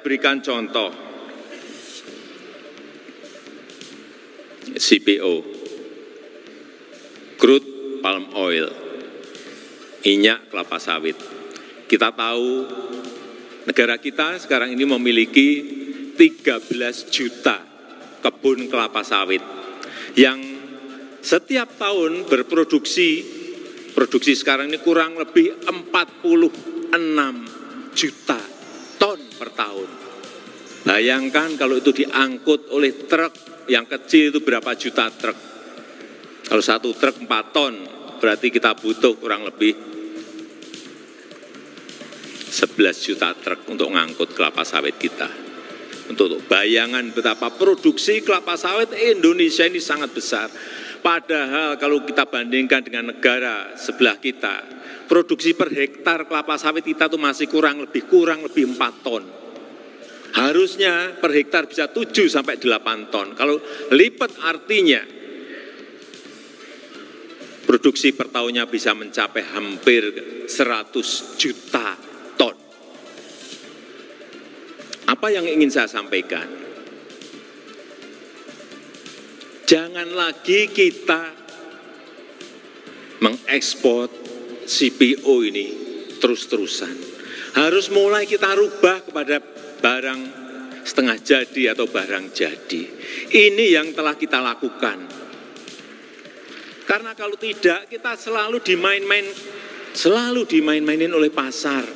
Berikan contoh. CPO, crude palm oil, minyak kelapa sawit. Kita tahu negara kita sekarang ini memiliki 13 juta kebun kelapa sawit yang setiap tahun berproduksi produksi sekarang ini kurang lebih 46 juta tahun. Bayangkan kalau itu diangkut oleh truk yang kecil itu berapa juta truk. Kalau satu truk 4 ton berarti kita butuh kurang lebih 11 juta truk untuk mengangkut kelapa sawit kita untuk bayangan betapa produksi kelapa sawit Indonesia ini sangat besar. Padahal kalau kita bandingkan dengan negara sebelah kita, produksi per hektar kelapa sawit kita tuh masih kurang lebih kurang lebih 4 ton. Harusnya per hektar bisa 7 sampai 8 ton. Kalau lipat artinya produksi per tahunnya bisa mencapai hampir 100 juta apa yang ingin saya sampaikan? Jangan lagi kita mengekspor CPO ini terus-terusan. Harus mulai kita rubah kepada barang setengah jadi atau barang jadi. Ini yang telah kita lakukan. Karena kalau tidak kita selalu dimain-main selalu dimain-mainin oleh pasar.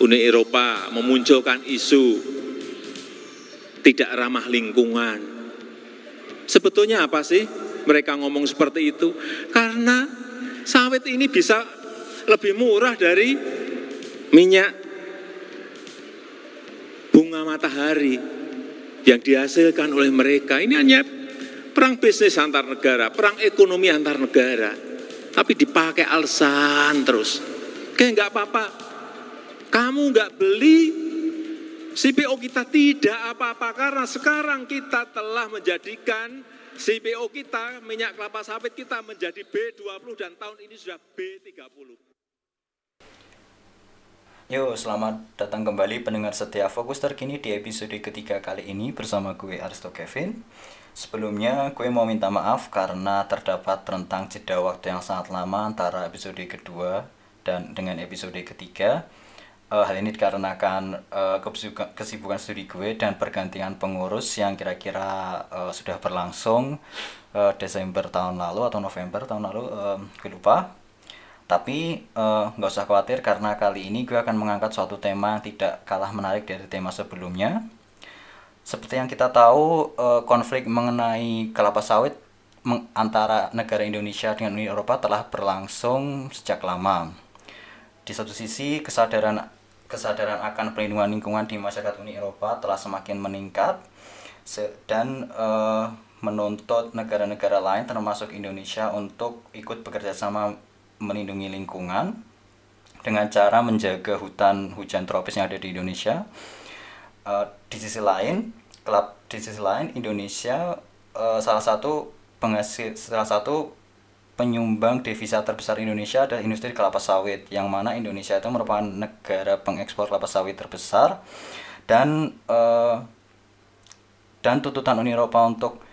Uni Eropa memunculkan isu tidak ramah lingkungan. Sebetulnya apa sih mereka ngomong seperti itu? Karena sawit ini bisa lebih murah dari minyak bunga matahari yang dihasilkan oleh mereka. Ini hanya perang bisnis antar negara, perang ekonomi antar negara. Tapi dipakai alasan terus. Kayak nggak apa-apa, kamu nggak beli CPO kita tidak apa-apa karena sekarang kita telah menjadikan CPO kita, minyak kelapa sawit kita menjadi B20 dan tahun ini sudah B30. Yo, selamat datang kembali pendengar setia Fokus terkini di episode ketiga kali ini bersama gue Aristo Kevin. Sebelumnya gue mau minta maaf karena terdapat rentang jeda waktu yang sangat lama antara episode kedua dan dengan episode ketiga uh, hal ini dikarenakan uh, kesibukan studi gue dan pergantian pengurus yang kira-kira uh, sudah berlangsung uh, Desember tahun lalu atau November tahun lalu uh, gue lupa tapi nggak uh, usah khawatir karena kali ini gue akan mengangkat suatu tema yang tidak kalah menarik dari tema sebelumnya. Seperti yang kita tahu uh, konflik mengenai kelapa sawit antara negara Indonesia dengan Uni Eropa telah berlangsung sejak lama. Di satu sisi kesadaran kesadaran akan perlindungan lingkungan di masyarakat Uni Eropa telah semakin meningkat. Dan uh, menuntut negara-negara lain termasuk Indonesia untuk ikut bekerja sama melindungi lingkungan dengan cara menjaga hutan hujan tropis yang ada di Indonesia. Uh, di sisi lain, klub di sisi lain Indonesia uh, salah satu penghasil salah satu penyumbang devisa terbesar Indonesia adalah industri kelapa sawit yang mana Indonesia itu merupakan negara pengekspor kelapa sawit terbesar dan uh, dan tuntutan Uni Eropa untuk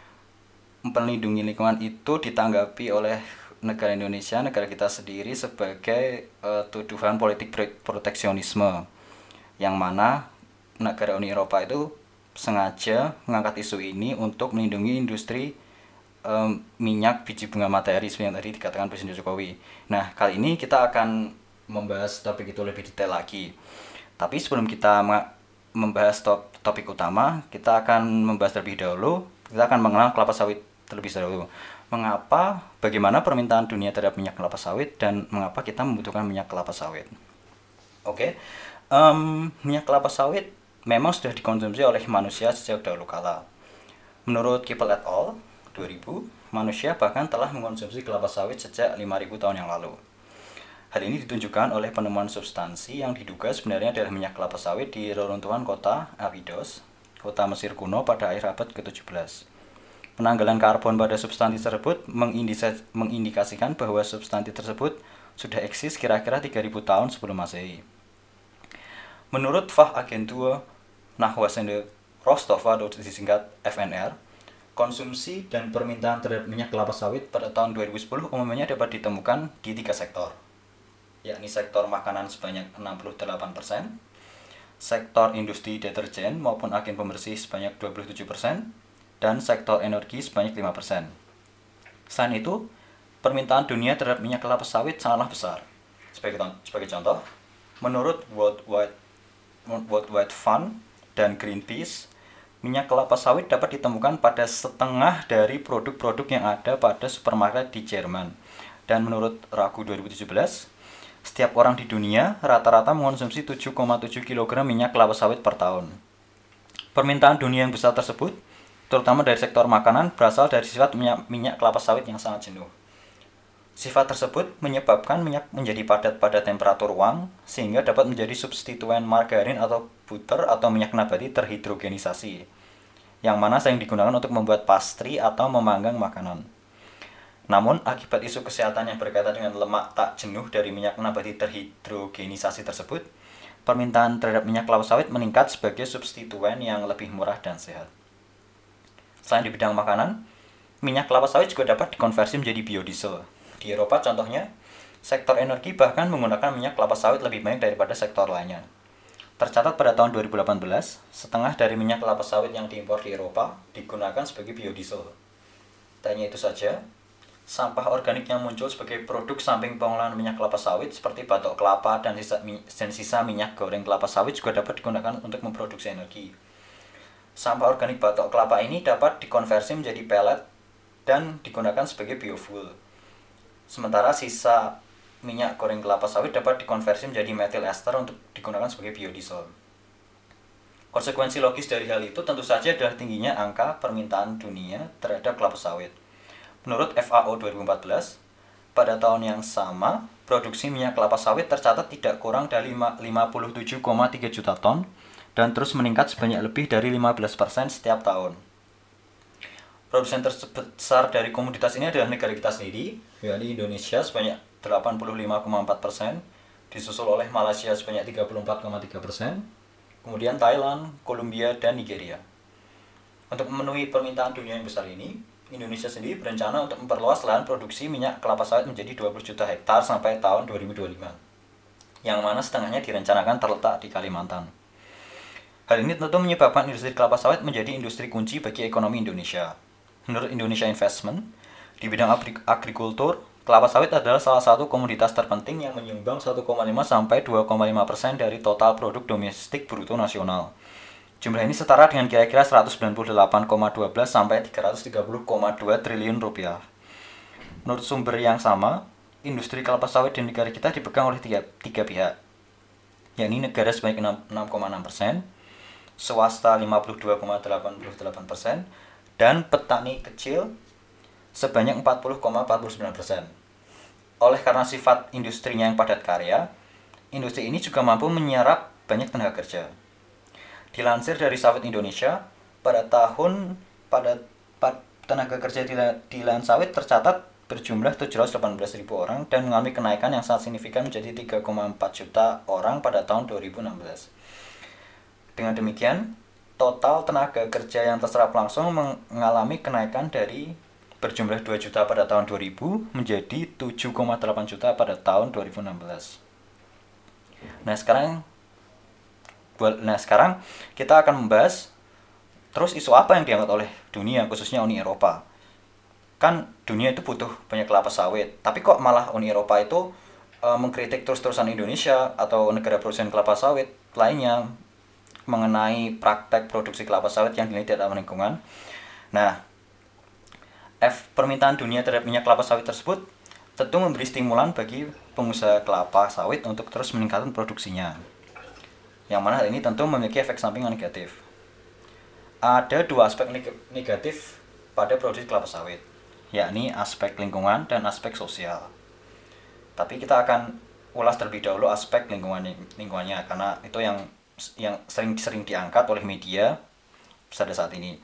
melindungi lingkungan itu ditanggapi oleh negara Indonesia negara kita sendiri sebagai uh, tuduhan politik proteksionisme yang mana negara Uni Eropa itu sengaja mengangkat isu ini untuk melindungi industri um, minyak biji bunga matahari seperti yang tadi dikatakan Presiden Jokowi. Nah, kali ini kita akan membahas topik itu lebih detail lagi. Tapi sebelum kita membahas top, topik utama, kita akan membahas terlebih dahulu, kita akan mengenal kelapa sawit terlebih dahulu. Mengapa, bagaimana permintaan dunia terhadap minyak kelapa sawit, dan mengapa kita membutuhkan minyak kelapa sawit. Oke, okay. um, minyak kelapa sawit memang sudah dikonsumsi oleh manusia sejak dahulu kala. Menurut Kipel et al., 2000, manusia bahkan telah mengkonsumsi kelapa sawit sejak 5000 tahun yang lalu. Hal ini ditunjukkan oleh penemuan substansi yang diduga sebenarnya adalah minyak kelapa sawit di reruntuhan kota Abydos, kota Mesir kuno pada akhir abad ke-17. Penanggalan karbon pada substansi tersebut mengindikasikan bahwa substansi tersebut sudah eksis kira-kira 3000 tahun sebelum Masehi. Menurut Fachagentur Nachweisende Rostova atau disingkat FNR, konsumsi dan permintaan terhadap minyak kelapa sawit pada tahun 2010 umumnya dapat ditemukan di tiga sektor, yakni sektor makanan sebanyak 68%, sektor industri deterjen maupun agen pembersih sebanyak 27%, dan sektor energi sebanyak 5%. Selain itu, permintaan dunia terhadap minyak kelapa sawit sangatlah besar. Sebagai, sebagai contoh, menurut World Wide, World Wide Fund dan Greenpeace, minyak kelapa sawit dapat ditemukan pada setengah dari produk-produk yang ada pada supermarket di Jerman. Dan menurut Ragu 2017, setiap orang di dunia rata-rata mengonsumsi 7,7 kg minyak kelapa sawit per tahun. Permintaan dunia yang besar tersebut, terutama dari sektor makanan, berasal dari sifat minyak, minyak kelapa sawit yang sangat jenuh. Sifat tersebut menyebabkan minyak menjadi padat pada temperatur ruang sehingga dapat menjadi substituen margarin atau butter atau minyak nabati terhidrogenisasi yang mana sering digunakan untuk membuat pastry atau memanggang makanan. Namun, akibat isu kesehatan yang berkaitan dengan lemak tak jenuh dari minyak nabati terhidrogenisasi tersebut, permintaan terhadap minyak kelapa sawit meningkat sebagai substituen yang lebih murah dan sehat. Selain di bidang makanan, minyak kelapa sawit juga dapat dikonversi menjadi biodiesel di Eropa contohnya, sektor energi bahkan menggunakan minyak kelapa sawit lebih banyak daripada sektor lainnya. Tercatat pada tahun 2018, setengah dari minyak kelapa sawit yang diimpor di Eropa digunakan sebagai biodiesel. Tak hanya itu saja, sampah organik yang muncul sebagai produk samping pengolahan minyak kelapa sawit seperti batok kelapa dan sisa, dan sisa minyak goreng kelapa sawit juga dapat digunakan untuk memproduksi energi. Sampah organik batok kelapa ini dapat dikonversi menjadi pellet dan digunakan sebagai biofuel. Sementara sisa minyak goreng kelapa sawit dapat dikonversi menjadi metil ester untuk digunakan sebagai biodiesel. Konsekuensi logis dari hal itu tentu saja adalah tingginya angka permintaan dunia terhadap kelapa sawit. Menurut FAO 2014, pada tahun yang sama, produksi minyak kelapa sawit tercatat tidak kurang dari 57,3 juta ton dan terus meningkat sebanyak lebih dari 15% setiap tahun. Produsen terbesar dari komoditas ini adalah negara kita sendiri, yakni Indonesia sebanyak 85,4 persen, disusul oleh Malaysia sebanyak 34,3 persen, kemudian Thailand, Kolombia, dan Nigeria. Untuk memenuhi permintaan dunia yang besar ini, Indonesia sendiri berencana untuk memperluas lahan produksi minyak kelapa sawit menjadi 20 juta hektar sampai tahun 2025, yang mana setengahnya direncanakan terletak di Kalimantan. Hal ini tentu menyebabkan industri kelapa sawit menjadi industri kunci bagi ekonomi Indonesia. Menurut Indonesia Investment, di bidang agrikultur, kelapa sawit adalah salah satu komoditas terpenting yang menyumbang 1,5 sampai 2,5 persen dari total produk domestik bruto nasional. Jumlah ini setara dengan kira-kira 198,12 sampai 330,2 triliun rupiah. Menurut sumber yang sama, industri kelapa sawit di negara kita dipegang oleh tiga, tiga pihak, yakni negara sebanyak 6,6 persen, swasta 52,88 persen, dan petani kecil sebanyak 40,49%. Oleh karena sifat industrinya yang padat karya, industri ini juga mampu menyerap banyak tenaga kerja. Dilansir dari Sawit Indonesia, pada tahun pada, pada tenaga kerja di, di lahan sawit tercatat berjumlah 718.000 orang dan mengalami kenaikan yang sangat signifikan menjadi 3,4 juta orang pada tahun 2016. Dengan demikian, total tenaga kerja yang terserap langsung mengalami kenaikan dari berjumlah 2 juta pada tahun 2000 menjadi 7,8 juta pada tahun 2016. Nah, sekarang nah sekarang kita akan membahas terus isu apa yang diangkat oleh dunia khususnya Uni Eropa. Kan dunia itu butuh banyak kelapa sawit, tapi kok malah Uni Eropa itu e, mengkritik terus-terusan Indonesia atau negara produsen kelapa sawit lainnya mengenai praktek produksi kelapa sawit yang dinilai tidak ramah lingkungan. Nah, F permintaan dunia terhadap minyak kelapa sawit tersebut tentu memberi stimulan bagi pengusaha kelapa sawit untuk terus meningkatkan produksinya. Yang mana hal ini tentu memiliki efek samping negatif. Ada dua aspek negatif pada produksi kelapa sawit, yakni aspek lingkungan dan aspek sosial. Tapi kita akan ulas terlebih dahulu aspek lingkungan lingkungannya karena itu yang yang sering-sering diangkat oleh media pada saat ini.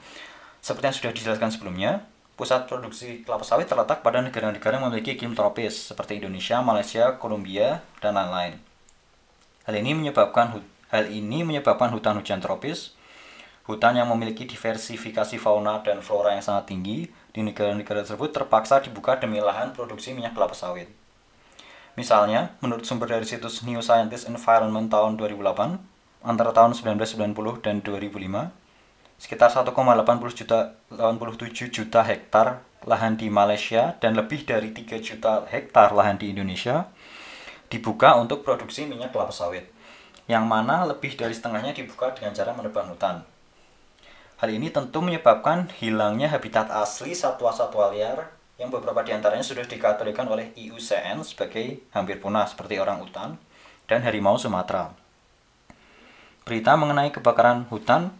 Seperti yang sudah dijelaskan sebelumnya, pusat produksi kelapa sawit terletak pada negara-negara yang memiliki iklim tropis seperti Indonesia, Malaysia, Kolombia, dan lain-lain. Hal ini menyebabkan Hal ini menyebabkan hutan hujan tropis, hutan yang memiliki diversifikasi fauna dan flora yang sangat tinggi di negara-negara tersebut terpaksa dibuka demi lahan produksi minyak kelapa sawit. Misalnya, menurut sumber dari situs New Scientist Environment tahun 2008, antara tahun 1990 dan 2005, sekitar 1,87 juta, 87 juta hektar lahan di Malaysia dan lebih dari 3 juta hektar lahan di Indonesia dibuka untuk produksi minyak kelapa sawit yang mana lebih dari setengahnya dibuka dengan cara menebang hutan. Hal ini tentu menyebabkan hilangnya habitat asli satwa-satwa liar yang beberapa di antaranya sudah dikategorikan oleh IUCN sebagai hampir punah seperti orang hutan dan harimau Sumatera. Berita mengenai kebakaran hutan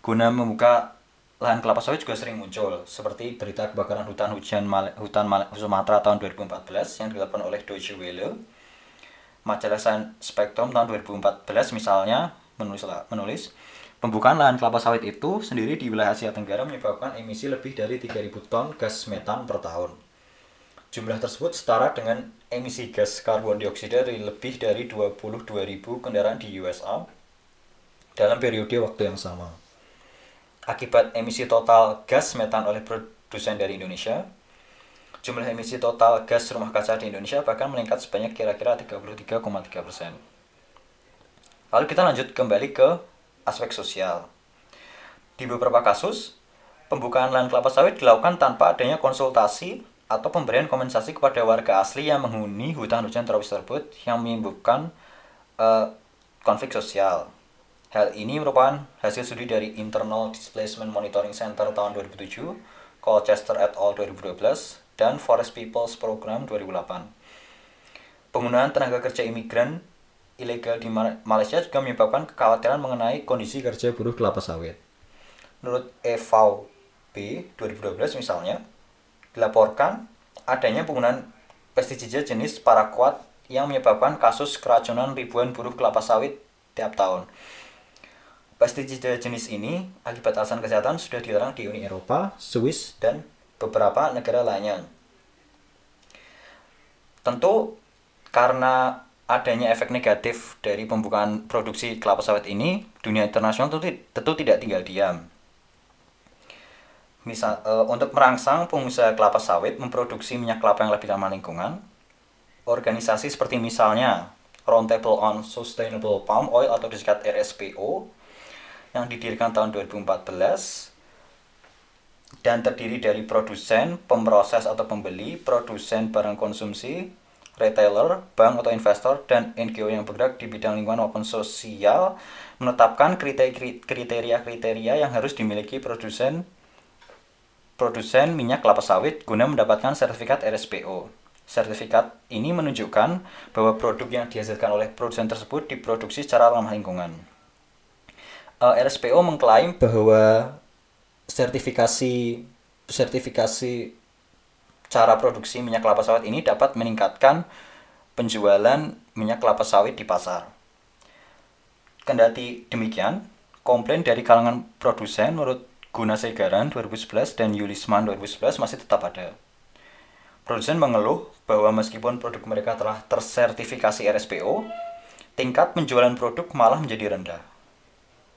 guna membuka lahan kelapa sawit juga sering muncul seperti berita kebakaran hutan hujan Mal hutan Mal Sumatera tahun 2014 yang dilakukan oleh Deutsche Welle majalah Spectrum tahun 2014 misalnya menulis menulis pembukaan lahan kelapa sawit itu sendiri di wilayah Asia Tenggara menyebabkan emisi lebih dari 3000 ton gas metan per tahun. Jumlah tersebut setara dengan emisi gas karbon dioksida dari lebih dari 22.000 kendaraan di USA dalam periode waktu yang sama. Akibat emisi total gas metan oleh produsen dari Indonesia, Jumlah emisi total gas rumah kaca di Indonesia bahkan meningkat sebanyak kira-kira 33,3 persen. Lalu kita lanjut kembali ke aspek sosial. Di beberapa kasus, pembukaan lahan kelapa sawit dilakukan tanpa adanya konsultasi atau pemberian kompensasi kepada warga asli yang menghuni hutan hujan tropis tersebut yang menimbulkan uh, konflik sosial. Hal ini merupakan hasil studi dari Internal Displacement Monitoring Center tahun 2007, Colchester et al. 2012, dan Forest Peoples Program 2008. Penggunaan tenaga kerja imigran ilegal di Malaysia juga menyebabkan kekhawatiran mengenai kondisi kerja buruh kelapa sawit. Menurut EVB 2012 misalnya, dilaporkan adanya penggunaan pestisida jenis paraquat yang menyebabkan kasus keracunan ribuan buruh kelapa sawit tiap tahun. Pestisida jenis ini akibat alasan kesehatan sudah dilarang di Uni Eropa, Swiss, dan beberapa negara lainnya. Tentu karena adanya efek negatif dari pembukaan produksi kelapa sawit ini, dunia internasional tentu, tentu tidak tinggal diam. Misal, e, untuk merangsang pengusaha kelapa sawit memproduksi minyak kelapa yang lebih ramah lingkungan, organisasi seperti misalnya Roundtable on Sustainable Palm Oil atau disingkat RSPO yang didirikan tahun 2014 dan terdiri dari produsen, pemroses atau pembeli, produsen barang konsumsi, retailer, bank atau investor, dan NGO yang bergerak di bidang lingkungan maupun sosial menetapkan kriteria-kriteria yang harus dimiliki produsen produsen minyak kelapa sawit guna mendapatkan sertifikat RSPO. Sertifikat ini menunjukkan bahwa produk yang dihasilkan oleh produsen tersebut diproduksi secara ramah lingkungan. Uh, eh, RSPO mengklaim bahwa sertifikasi sertifikasi cara produksi minyak kelapa sawit ini dapat meningkatkan penjualan minyak kelapa sawit di pasar. Kendati demikian, komplain dari kalangan produsen menurut Guna Segaran 2011 dan Yulisman 2011 masih tetap ada. Produsen mengeluh bahwa meskipun produk mereka telah tersertifikasi RSPO, tingkat penjualan produk malah menjadi rendah.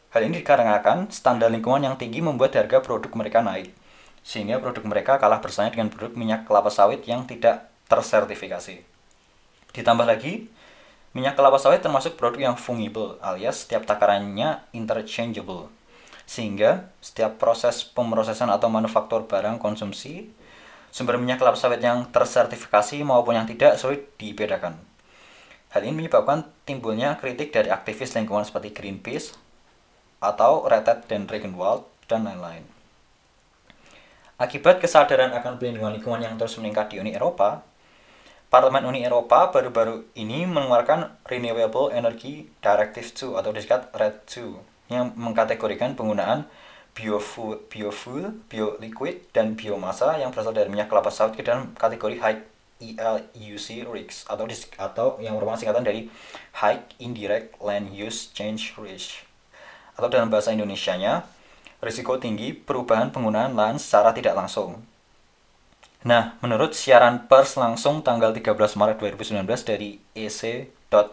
Hal ini dikarenakan standar lingkungan yang tinggi membuat harga produk mereka naik, sehingga produk mereka kalah bersaing dengan produk minyak kelapa sawit yang tidak tersertifikasi. Ditambah lagi, minyak kelapa sawit termasuk produk yang fungible alias setiap takarannya interchangeable, sehingga setiap proses pemrosesan atau manufaktur barang konsumsi, sumber minyak kelapa sawit yang tersertifikasi maupun yang tidak sulit dibedakan. Hal ini menyebabkan timbulnya kritik dari aktivis lingkungan seperti Greenpeace, atau Red dan Regenwald, dan lain-lain. Akibat kesadaran akan pelindungan lingkungan yang terus meningkat di Uni Eropa, Parlemen Uni Eropa baru-baru ini mengeluarkan Renewable Energy Directive 2 atau disingkat RED 2 yang mengkategorikan penggunaan biofuel, biofuel, bioliquid, dan biomasa yang berasal dari minyak kelapa sawit ke dalam kategori high ELUC RICS atau atau yang merupakan singkatan dari High Indirect Land Use Change Risk atau dalam bahasa Indonesianya, risiko tinggi perubahan penggunaan lahan secara tidak langsung. Nah, menurut siaran pers langsung tanggal 13 Maret 2019 dari ec.europa.eu,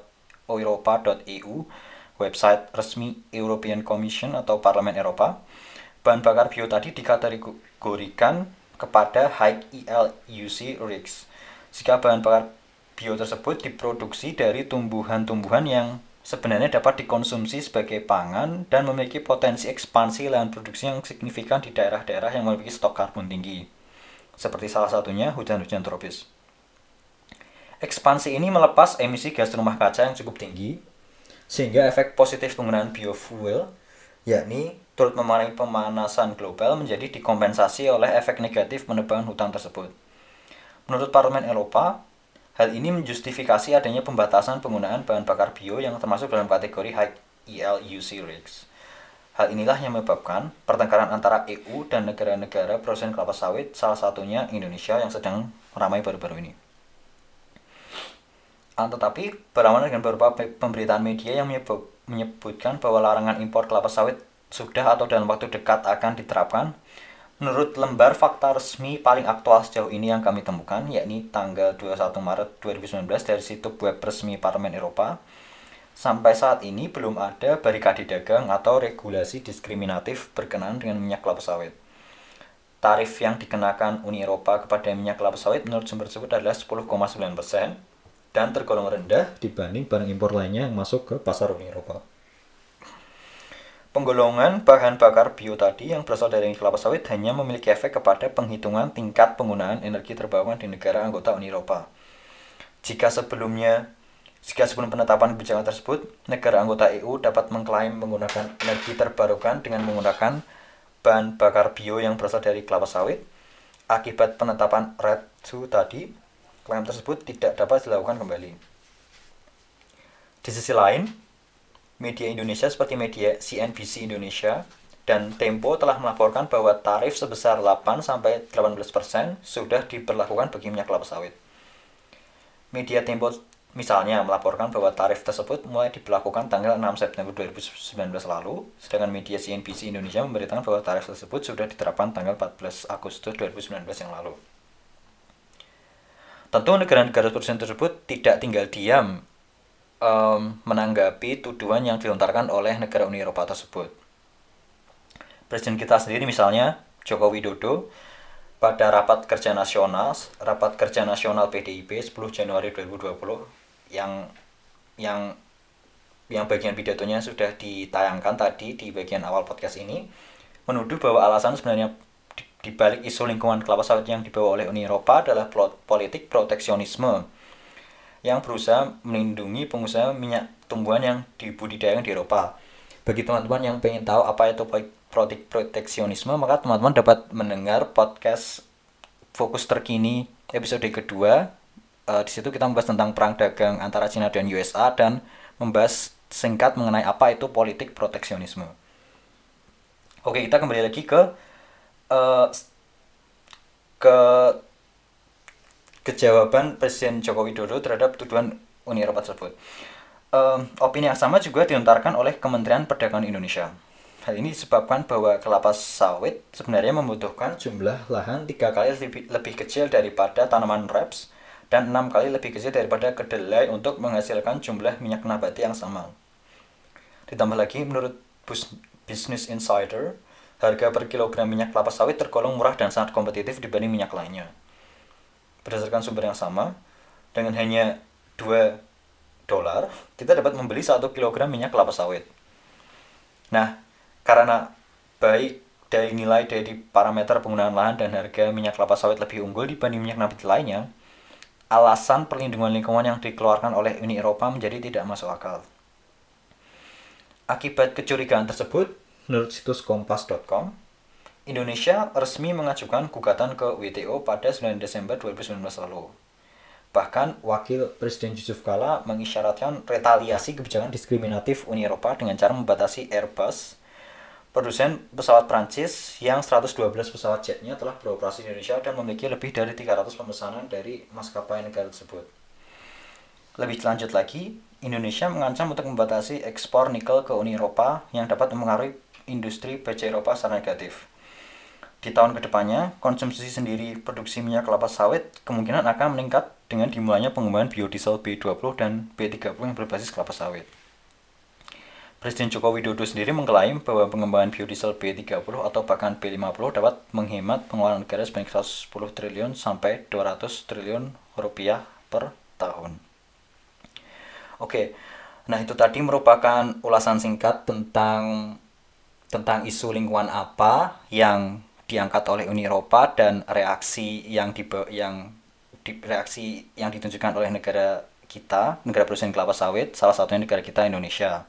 website resmi European Commission atau Parlemen Eropa, bahan bakar bio tadi dikategorikan kepada high ELUC risks. Jika bahan bakar bio tersebut diproduksi dari tumbuhan-tumbuhan yang sebenarnya dapat dikonsumsi sebagai pangan dan memiliki potensi ekspansi lahan produksi yang signifikan di daerah-daerah yang memiliki stok karbon tinggi. Seperti salah satunya hujan-hujan tropis. Ekspansi ini melepas emisi gas rumah kaca yang cukup tinggi, sehingga efek positif penggunaan biofuel, yakni turut memenuhi pemanasan global menjadi dikompensasi oleh efek negatif penebangan hutan tersebut. Menurut Parlemen Eropa, hal ini menjustifikasi adanya pembatasan penggunaan bahan bakar bio yang termasuk dalam kategori high ELUC risks. Hal inilah yang menyebabkan pertengkaran antara EU dan negara-negara produsen kelapa sawit, salah satunya Indonesia yang sedang ramai baru-baru ini. Ah, tetapi berlawanan dengan beberapa pemberitaan media yang menyebutkan bahwa larangan impor kelapa sawit sudah atau dalam waktu dekat akan diterapkan, menurut lembar fakta resmi paling aktual sejauh ini yang kami temukan, yakni tanggal 21 Maret 2019 dari situs web resmi Parlemen Eropa, sampai saat ini belum ada barikade dagang atau regulasi diskriminatif berkenaan dengan minyak kelapa sawit. Tarif yang dikenakan Uni Eropa kepada minyak kelapa sawit menurut sumber tersebut adalah 10,9 persen, dan tergolong rendah dibanding barang impor lainnya yang masuk ke pasar Uni Eropa. Penggolongan bahan bakar bio tadi yang berasal dari kelapa sawit hanya memiliki efek kepada penghitungan tingkat penggunaan energi terbarukan di negara anggota Uni Eropa. Jika sebelumnya jika sebelum penetapan kebijakan tersebut, negara anggota EU dapat mengklaim menggunakan energi terbarukan dengan menggunakan bahan bakar bio yang berasal dari kelapa sawit, akibat penetapan RED II tadi, klaim tersebut tidak dapat dilakukan kembali. Di sisi lain, media Indonesia seperti media CNBC Indonesia dan Tempo telah melaporkan bahwa tarif sebesar 8 sampai 18% sudah diberlakukan bagi minyak kelapa sawit. Media Tempo misalnya melaporkan bahwa tarif tersebut mulai diberlakukan tanggal 6 September 2019 lalu, sedangkan media CNBC Indonesia memberitakan bahwa tarif tersebut sudah diterapkan tanggal 14 Agustus 2019 yang lalu. Tentu negara-negara tersebut tidak tinggal diam um, menanggapi tuduhan yang dilontarkan oleh negara Uni Eropa tersebut. Presiden kita sendiri misalnya Joko Widodo pada rapat kerja nasional, rapat kerja nasional PDIP 10 Januari 2020 yang yang yang bagian pidatonya sudah ditayangkan tadi di bagian awal podcast ini menuduh bahwa alasan sebenarnya di balik isu lingkungan kelapa sawit yang dibawa oleh Uni Eropa adalah politik proteksionisme yang berusaha melindungi pengusaha minyak tumbuhan yang dibudidayakan di Eropa. Bagi teman-teman yang ingin tahu apa itu politik proteksionisme, maka teman-teman dapat mendengar podcast fokus terkini episode kedua. Uh, di situ kita membahas tentang perang dagang antara China dan USA dan membahas singkat mengenai apa itu politik proteksionisme. Oke, kita kembali lagi ke uh, ke kejawaban Presiden Joko Widodo terhadap tuduhan Uni Eropa tersebut. Uh, opini yang sama juga dilontarkan oleh Kementerian Perdagangan Indonesia. Hal ini disebabkan bahwa kelapa sawit sebenarnya membutuhkan jumlah lahan tiga kali lebih, lebih kecil daripada tanaman raps dan enam kali lebih kecil daripada kedelai untuk menghasilkan jumlah minyak nabati yang sama. Ditambah lagi, menurut Business Insider, harga per kilogram minyak kelapa sawit tergolong murah dan sangat kompetitif dibanding minyak lainnya. Berdasarkan sumber yang sama, dengan hanya 2 dolar, kita dapat membeli 1 kilogram minyak kelapa sawit. Nah, karena baik dari nilai dari parameter penggunaan lahan dan harga minyak kelapa sawit lebih unggul dibanding minyak nabati lainnya, alasan perlindungan lingkungan yang dikeluarkan oleh Uni Eropa menjadi tidak masuk akal. Akibat kecurigaan tersebut, Menurut situs kompas.com, Indonesia resmi mengajukan gugatan ke WTO pada 9 Desember 2019 lalu. Bahkan, Wakil Presiden Yusuf Kala mengisyaratkan retaliasi kebijakan diskriminatif Uni Eropa dengan cara membatasi Airbus, produsen pesawat Prancis yang 112 pesawat jetnya telah beroperasi di Indonesia dan memiliki lebih dari 300 pemesanan dari maskapai negara tersebut. Lebih lanjut lagi, Indonesia mengancam untuk membatasi ekspor nikel ke Uni Eropa yang dapat mempengaruhi industri baja Eropa secara negatif. Di tahun ke depannya, konsumsi sendiri produksi minyak kelapa sawit kemungkinan akan meningkat dengan dimulainya pengembangan biodiesel B20 dan B30 yang berbasis kelapa sawit. Presiden Joko Widodo sendiri mengklaim bahwa pengembangan biodiesel B30 atau bahkan B50 dapat menghemat pengeluaran negara sebanyak 110 triliun sampai 200 triliun rupiah per tahun. Oke, nah itu tadi merupakan ulasan singkat tentang tentang isu lingkungan apa yang diangkat oleh Uni Eropa dan reaksi yang di yang di, reaksi yang ditunjukkan oleh negara kita, negara produsen kelapa sawit, salah satunya negara kita Indonesia.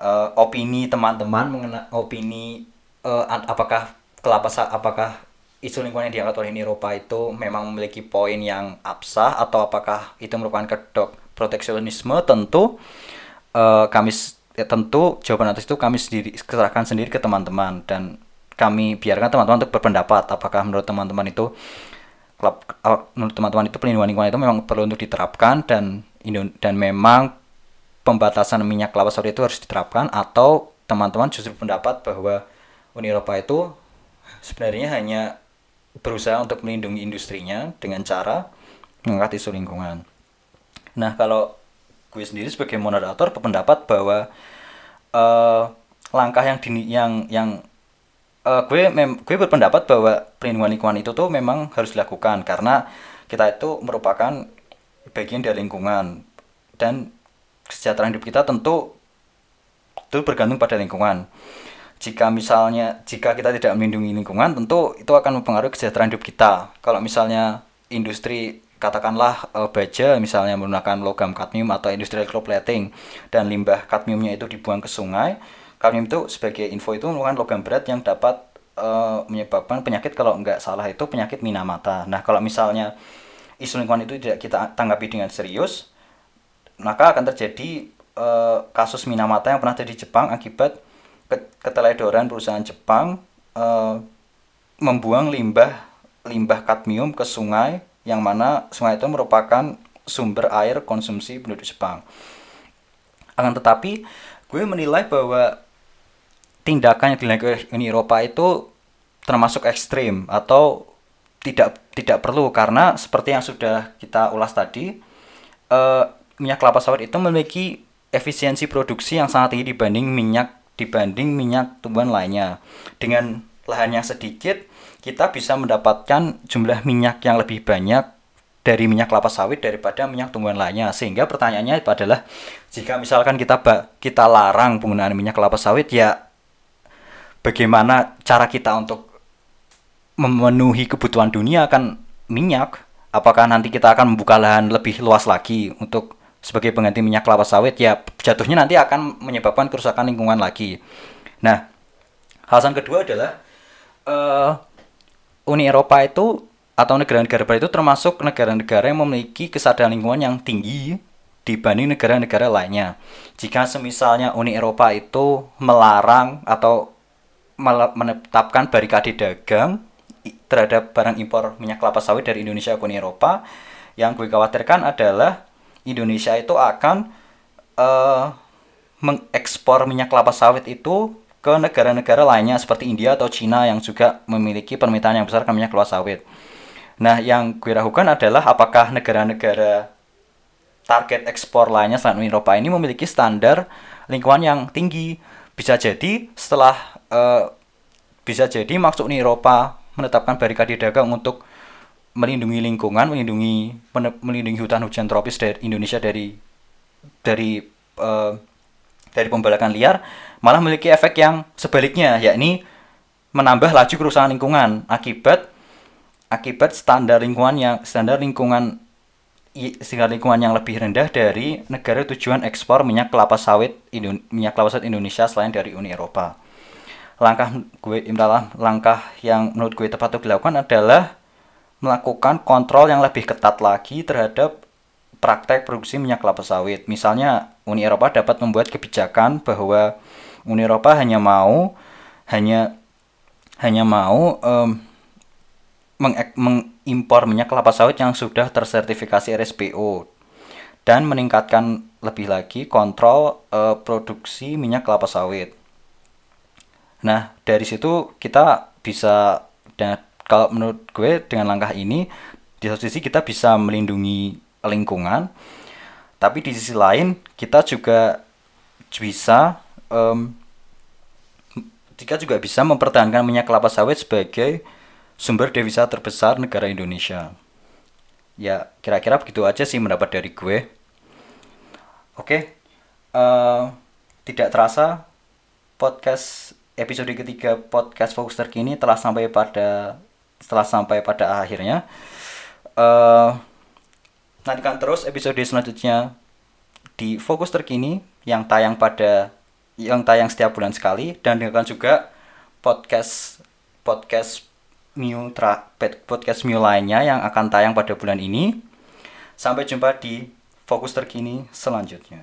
Uh, opini teman-teman mengenai opini uh, apakah kelapa apakah isu lingkungan yang diangkat oleh Eropa itu memang memiliki poin yang absah atau apakah itu merupakan kedok proteksionisme? Tentu uh, kami ya, tentu jawaban atas itu kami sendiri serahkan sendiri ke teman-teman dan kami biarkan teman-teman untuk berpendapat apakah menurut teman-teman itu menurut teman-teman itu pelindungan lingkungan itu memang perlu untuk diterapkan dan dan memang pembatasan minyak kelapa sawit itu harus diterapkan atau teman-teman justru pendapat bahwa Uni Eropa itu sebenarnya hanya berusaha untuk melindungi industrinya dengan cara mengangkat isu lingkungan. Nah, kalau gue sendiri sebagai moderator berpendapat bahwa uh, langkah yang dini, yang yang uh, gue mem, gue berpendapat bahwa perlindungan lingkungan itu tuh memang harus dilakukan karena kita itu merupakan bagian dari lingkungan dan kesejahteraan hidup kita tentu itu bergantung pada lingkungan. Jika misalnya jika kita tidak melindungi lingkungan, tentu itu akan mempengaruhi kesejahteraan hidup kita. Kalau misalnya industri katakanlah e, baja misalnya menggunakan logam kadmium atau industri plating dan limbah kadmiumnya itu dibuang ke sungai, kadmium itu sebagai info itu merupakan logam berat yang dapat e, menyebabkan penyakit kalau nggak salah itu penyakit minamata. Nah kalau misalnya isu lingkungan itu tidak kita tanggapi dengan serius, maka akan terjadi uh, kasus Minamata yang pernah terjadi di Jepang akibat keteledoran perusahaan Jepang uh, membuang limbah limbah kadmium ke sungai yang mana sungai itu merupakan sumber air konsumsi penduduk Jepang. Akan tetapi gue menilai bahwa tindakan yang dilakukan Uni Eropa itu termasuk ekstrim atau tidak tidak perlu karena seperti yang sudah kita ulas tadi eh, minyak kelapa sawit itu memiliki efisiensi produksi yang sangat tinggi dibanding minyak dibanding minyak tumbuhan lainnya. Dengan lahan yang sedikit, kita bisa mendapatkan jumlah minyak yang lebih banyak dari minyak kelapa sawit daripada minyak tumbuhan lainnya. Sehingga pertanyaannya adalah jika misalkan kita kita larang penggunaan minyak kelapa sawit ya bagaimana cara kita untuk memenuhi kebutuhan dunia akan minyak? Apakah nanti kita akan membuka lahan lebih luas lagi untuk sebagai pengganti minyak kelapa sawit ya jatuhnya nanti akan menyebabkan kerusakan lingkungan lagi. Nah, alasan kedua adalah uh, Uni Eropa itu atau negara-negara barat itu termasuk negara-negara yang memiliki kesadaran lingkungan yang tinggi dibanding negara-negara lainnya. Jika semisalnya Uni Eropa itu melarang atau menetapkan barikade dagang terhadap barang impor minyak kelapa sawit dari Indonesia ke Uni Eropa, yang gue khawatirkan adalah Indonesia itu akan uh, mengekspor minyak kelapa sawit itu ke negara-negara lainnya seperti India atau Cina yang juga memiliki permintaan yang besar ke minyak kelapa sawit. Nah, yang gue ragukan adalah apakah negara-negara target ekspor lainnya selain Uni Eropa ini memiliki standar lingkungan yang tinggi. Bisa jadi setelah uh, bisa jadi maksud Uni Eropa menetapkan barikade dagang untuk melindungi lingkungan, melindungi melindungi hutan hujan tropis dari Indonesia dari dari uh, dari pembalakan liar malah memiliki efek yang sebaliknya yakni menambah laju kerusakan lingkungan akibat akibat standar lingkungan yang standar lingkungan standar lingkungan yang lebih rendah dari negara tujuan ekspor minyak kelapa sawit minyak kelapa sawit Indonesia selain dari Uni Eropa. Langkah gue langkah yang menurut gue tepat untuk dilakukan adalah melakukan kontrol yang lebih ketat lagi terhadap praktek produksi minyak kelapa sawit. Misalnya Uni Eropa dapat membuat kebijakan bahwa Uni Eropa hanya mau hanya hanya mau um, mengimpor minyak kelapa sawit yang sudah tersertifikasi RSPO dan meningkatkan lebih lagi kontrol uh, produksi minyak kelapa sawit. Nah, dari situ kita bisa dan kalau menurut gue dengan langkah ini di satu sisi kita bisa melindungi lingkungan tapi di sisi lain kita juga bisa um, jika juga bisa mempertahankan minyak kelapa sawit sebagai sumber devisa terbesar negara Indonesia. Ya, kira-kira begitu aja sih mendapat dari gue. Oke, uh, tidak terasa podcast episode ketiga podcast fokus terkini telah sampai pada setelah sampai pada akhirnya. Uh, nantikan terus episode selanjutnya di fokus terkini yang tayang pada yang tayang setiap bulan sekali dan dengarkan juga podcast podcast Tra, podcast Mew lainnya yang akan tayang pada bulan ini. Sampai jumpa di fokus terkini selanjutnya.